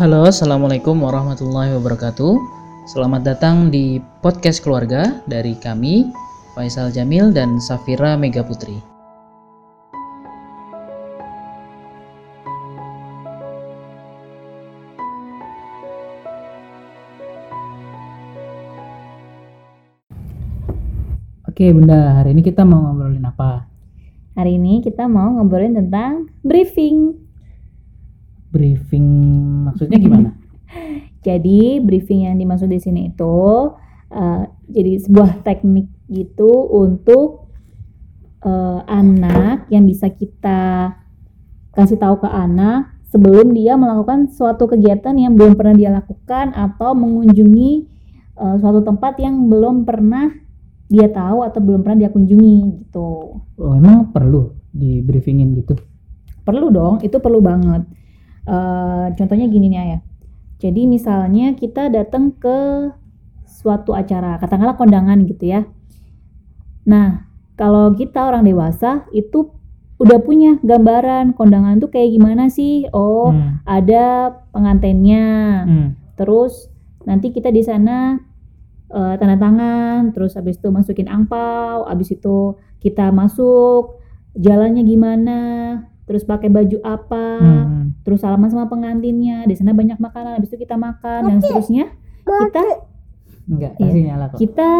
Halo, Assalamualaikum warahmatullahi wabarakatuh. Selamat datang di podcast keluarga dari kami, Faisal Jamil dan Safira Mega Putri. Oke Bunda, hari ini kita mau ngobrolin apa? Hari ini kita mau ngobrolin tentang briefing. Briefing maksudnya gimana? Jadi briefing yang dimaksud di sini itu uh, jadi sebuah teknik gitu untuk uh, anak yang bisa kita kasih tahu ke anak sebelum dia melakukan suatu kegiatan yang belum pernah dia lakukan atau mengunjungi uh, suatu tempat yang belum pernah dia tahu atau belum pernah dia kunjungi gitu. Oh, emang perlu di briefingin gitu? Perlu dong, itu perlu banget. Uh, contohnya gini nih ya. Jadi misalnya kita datang ke suatu acara, katakanlah kondangan gitu ya. Nah, kalau kita orang dewasa itu udah punya gambaran kondangan tuh kayak gimana sih? Oh, hmm. ada pengantennya. Hmm. Terus nanti kita di sana uh, tanda tangan, terus habis itu masukin angpau, habis itu kita masuk, jalannya gimana, terus pakai baju apa, hmm. Terus salaman sama pengantinnya, di sana banyak makanan, habis itu kita makan Mati. dan seterusnya. Kita enggak ya, nyala kok. Kita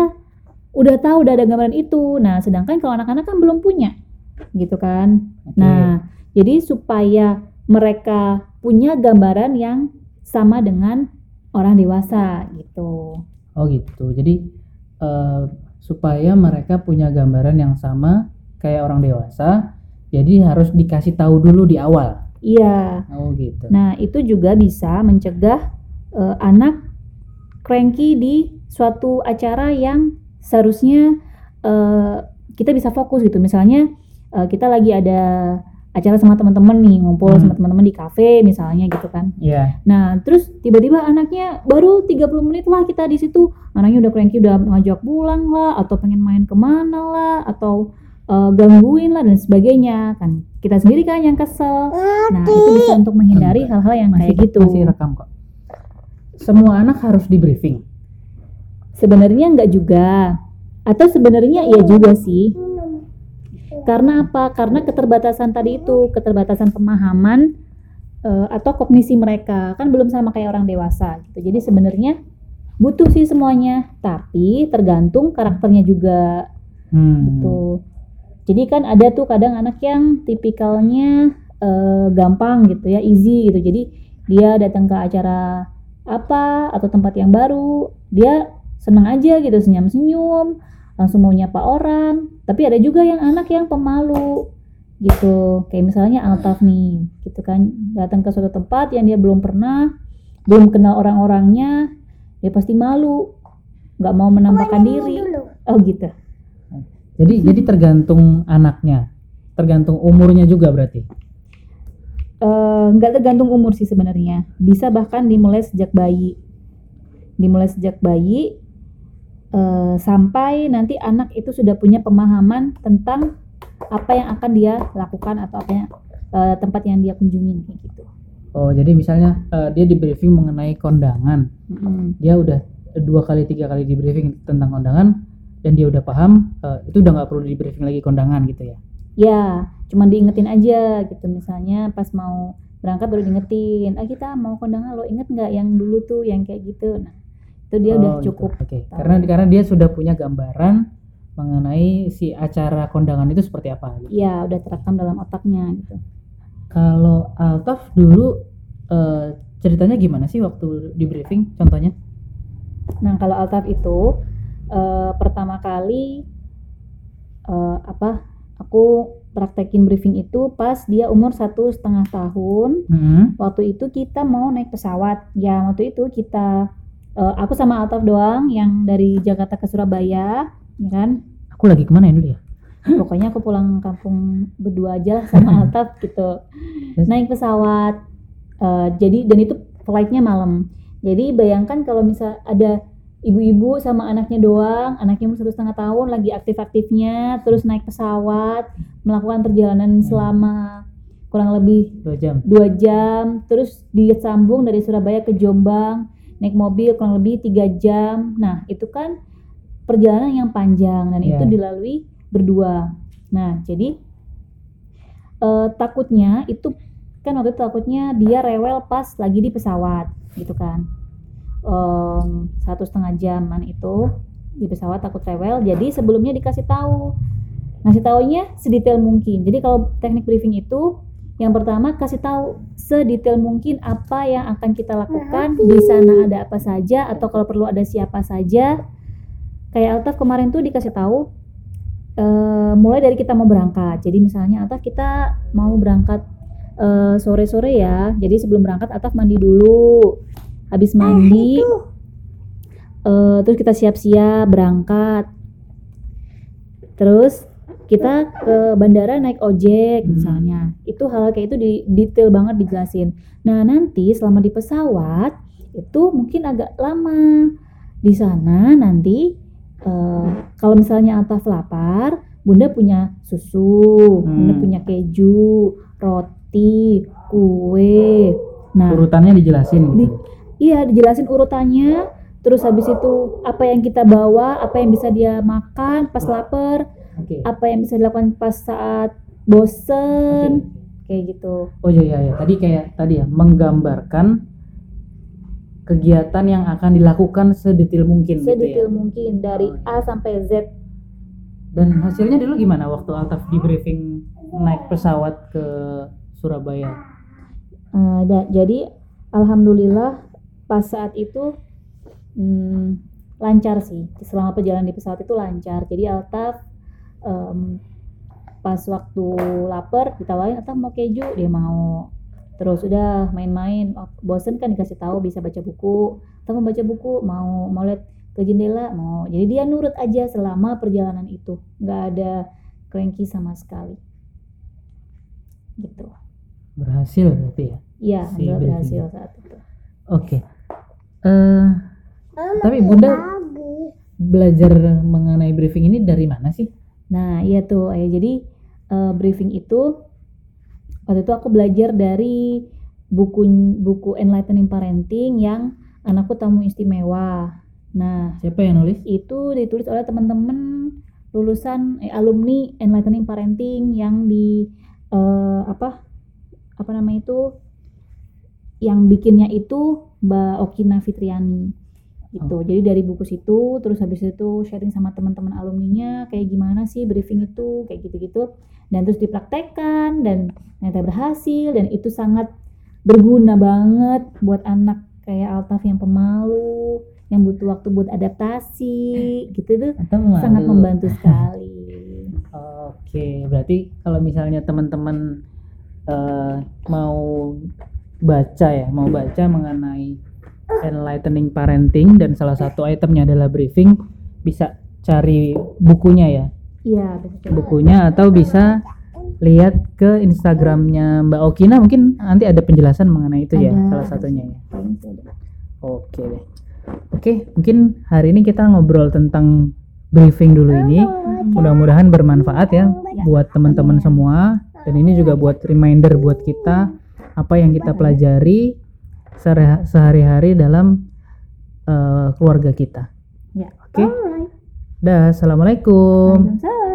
udah tahu udah ada gambaran itu. Nah, sedangkan kalau anak-anak kan belum punya. Gitu kan. Okay. Nah, jadi supaya mereka punya gambaran yang sama dengan orang dewasa gitu. Oh gitu. Jadi uh, supaya mereka punya gambaran yang sama kayak orang dewasa, jadi harus dikasih tahu dulu di awal. Iya. Oh gitu. Nah itu juga bisa mencegah uh, anak cranky di suatu acara yang seharusnya uh, kita bisa fokus gitu. Misalnya uh, kita lagi ada acara sama teman-teman nih ngumpul hmm. sama teman-teman di kafe misalnya gitu kan. Iya. Yeah. Nah, terus tiba-tiba anaknya baru 30 menit lah kita di situ. Anaknya udah cranky udah ngajak pulang lah atau pengen main ke mana lah atau uh, gangguin lah dan sebagainya kan. Kita sendiri kan yang kesel. Nah, itu bisa untuk menghindari hal-hal yang masih, kayak gitu. Masih rekam kok. Semua anak harus di briefing. Sebenarnya enggak juga. Atau sebenarnya iya juga sih karena apa? Karena keterbatasan tadi itu, keterbatasan pemahaman uh, atau kognisi mereka kan belum sama kayak orang dewasa gitu. Jadi sebenarnya butuh sih semuanya, tapi tergantung karakternya juga hmm. gitu. Jadi kan ada tuh kadang anak yang tipikalnya uh, gampang gitu ya, easy gitu. Jadi dia datang ke acara apa atau tempat yang baru, dia senang aja gitu, senyum-senyum langsung mau nyapa orang. Tapi ada juga yang anak yang pemalu gitu. Kayak misalnya Altaf nih gitu kan. Datang ke suatu tempat yang dia belum pernah belum kenal orang-orangnya dia pasti malu. Nggak mau menampakkan diri. oh gitu jadi hmm. jadi tergantung anaknya tergantung umurnya juga berarti uh, nggak tergantung umur sih sebenarnya bisa bahkan dimulai sejak bayi dimulai sejak bayi uh, sampai nanti anak itu sudah punya pemahaman tentang apa yang akan dia lakukan atau apa yang uh, tempat yang dia kunjungi kayak gitu. Oh jadi misalnya uh, dia di briefing mengenai kondangan, mm-hmm. dia udah dua kali tiga kali di briefing tentang kondangan dan dia udah paham uh, itu udah nggak perlu di briefing lagi kondangan gitu ya? Ya, cuma diingetin aja gitu misalnya pas mau berangkat baru diingetin, ah kita mau kondangan lo inget nggak yang dulu tuh yang kayak gitu. Nah itu dia oh, udah gitu. cukup gitu. oke okay. karena karena dia sudah punya gambaran mengenai si acara kondangan itu seperti apa gitu. Iya, udah terekam dalam otaknya gitu. Kalau Altaf dulu uh, ceritanya gimana sih waktu di briefing contohnya? Nah, kalau Altaf itu uh, pertama kali uh, apa? Aku praktekin briefing itu pas dia umur satu setengah tahun. Hmm. Waktu itu kita mau naik pesawat. Ya, waktu itu kita uh, aku sama Altaf doang yang dari Jakarta ke Surabaya ya kan aku lagi ke mana ya dulu ya pokoknya aku pulang kampung berdua aja lah sama Altaf gitu naik pesawat uh, jadi dan itu flightnya malam jadi bayangkan kalau misal ada ibu-ibu sama anaknya doang. Anaknya umur satu setengah tahun lagi aktif-aktifnya terus naik pesawat melakukan perjalanan selama kurang lebih dua jam. dua jam. Terus disambung dari Surabaya ke Jombang naik mobil kurang lebih tiga jam. Nah itu kan perjalanan yang panjang dan Iya. itu dilalui berdua. Nah jadi eh, takutnya itu kan waktu itu takutnya dia rewel pas lagi di pesawat gitu kan Satu setengah jaman itu di pesawat takut rewel jadi sebelumnya dikasih tahu. Ngasih taunya sedetail mungkin. Jadi kalau teknik briefing itu yang pertama kasih tahu sedetail mungkin apa yang akan kita lakukan di sana ada apa saja atau kalau perlu ada siapa saja. Kayak Altaf kemarin tuh dikasih tahu eh, mulai dari kita mau berangkat. Jadi misalnya Altaf kita mau berangkat eh, sore-sore ya. Jadi sebelum berangkat Altaf mandi dulu habis mandi eh, terus kita siap-siap berangkat. Terus kita ke bandara naik ojek Hmm. misalnya. Itu hal kayak itu di detail banget dijelasin. Nah nanti selama di pesawat itu mungkin agak lama. Di sana nanti eh, kalau misalnya Altaf lapar bunda punya susu bunda Hmm. punya keju roti kue. Nah urutannya dijelasin di, gitu iya dijelasin urutannya. Terus habis itu apa yang kita bawa apa yang bisa dia makan pas lapar oke. apa yang bisa dilakukan pas saat bosen kayak gitu. Oh iya iya iya. tadi kayak tadi ya menggambarkan kegiatan yang akan dilakukan sedetail mungkin gitu ya. Sedetail mungkin dari Oh, A sampai Z. Dan hasilnya dulu gimana waktu Altaf di briefing naik pesawat ke Surabaya? Eh, da- jadi alhamdulillah pas saat itu hmm, lancar sih. Selama perjalanan di pesawat itu lancar. Jadi Altaf em, pas waktu lapar ditawarin Altaf mau keju. Dia mau. Terus udah main-main. Bosen kan dikasih tahu bisa baca buku. Altaf mau baca buku mau mau lihat ke jendela mau. Jadi dia nurut aja selama perjalanan itu. Nggak ada cranky sama sekali. Gitu. Berhasil berarti ya? Iya, Si berhasil saat itu. oke eh tapi bunda belajar mengenai briefing ini dari mana sih Nah, iya tuh, ayah. Jadi eh, briefing itu waktu itu aku belajar dari buku buku Enlightening Parenting yang anakku tamu istimewa. Nah, siapa yang nulis itu ditulis oleh teman-teman lulusan eh, alumni Enlightening Parenting yang di eh, apa apa namanya itu yang bikinnya itu Mbak Okina Fitriani gitu. Jadi dari buku situ terus habis itu sharing sama teman-teman alumninya kayak gimana sih briefing itu kayak gitu-gitu dan terus dipraktekkan dan ternyata berhasil dan itu sangat berguna banget buat anak kayak Altaf yang pemalu yang butuh waktu buat adaptasi gitu tuh atau malu? sangat membantu sekali. Oke, berarti kalau misalnya teman-teman eh, mau baca ya, mau baca mengenai enlightening parenting dan salah satu itemnya adalah briefing, bisa cari bukunya ya, Iya, betul. bukunya atau bisa lihat ke Instagramnya Mbak Okina mungkin nanti ada penjelasan mengenai itu ya, Ada. salah satunya ya. Oke deh. Oke, mungkin hari ini kita ngobrol tentang briefing dulu ini. Mudah-mudahan bermanfaat ya buat teman-teman semua dan ini juga buat reminder buat kita apa yang kita pelajari sehari- sehari-hari dalam eh, keluarga kita. Ya. Oke. Dah, assalamualaikum. Waalaikumsalam.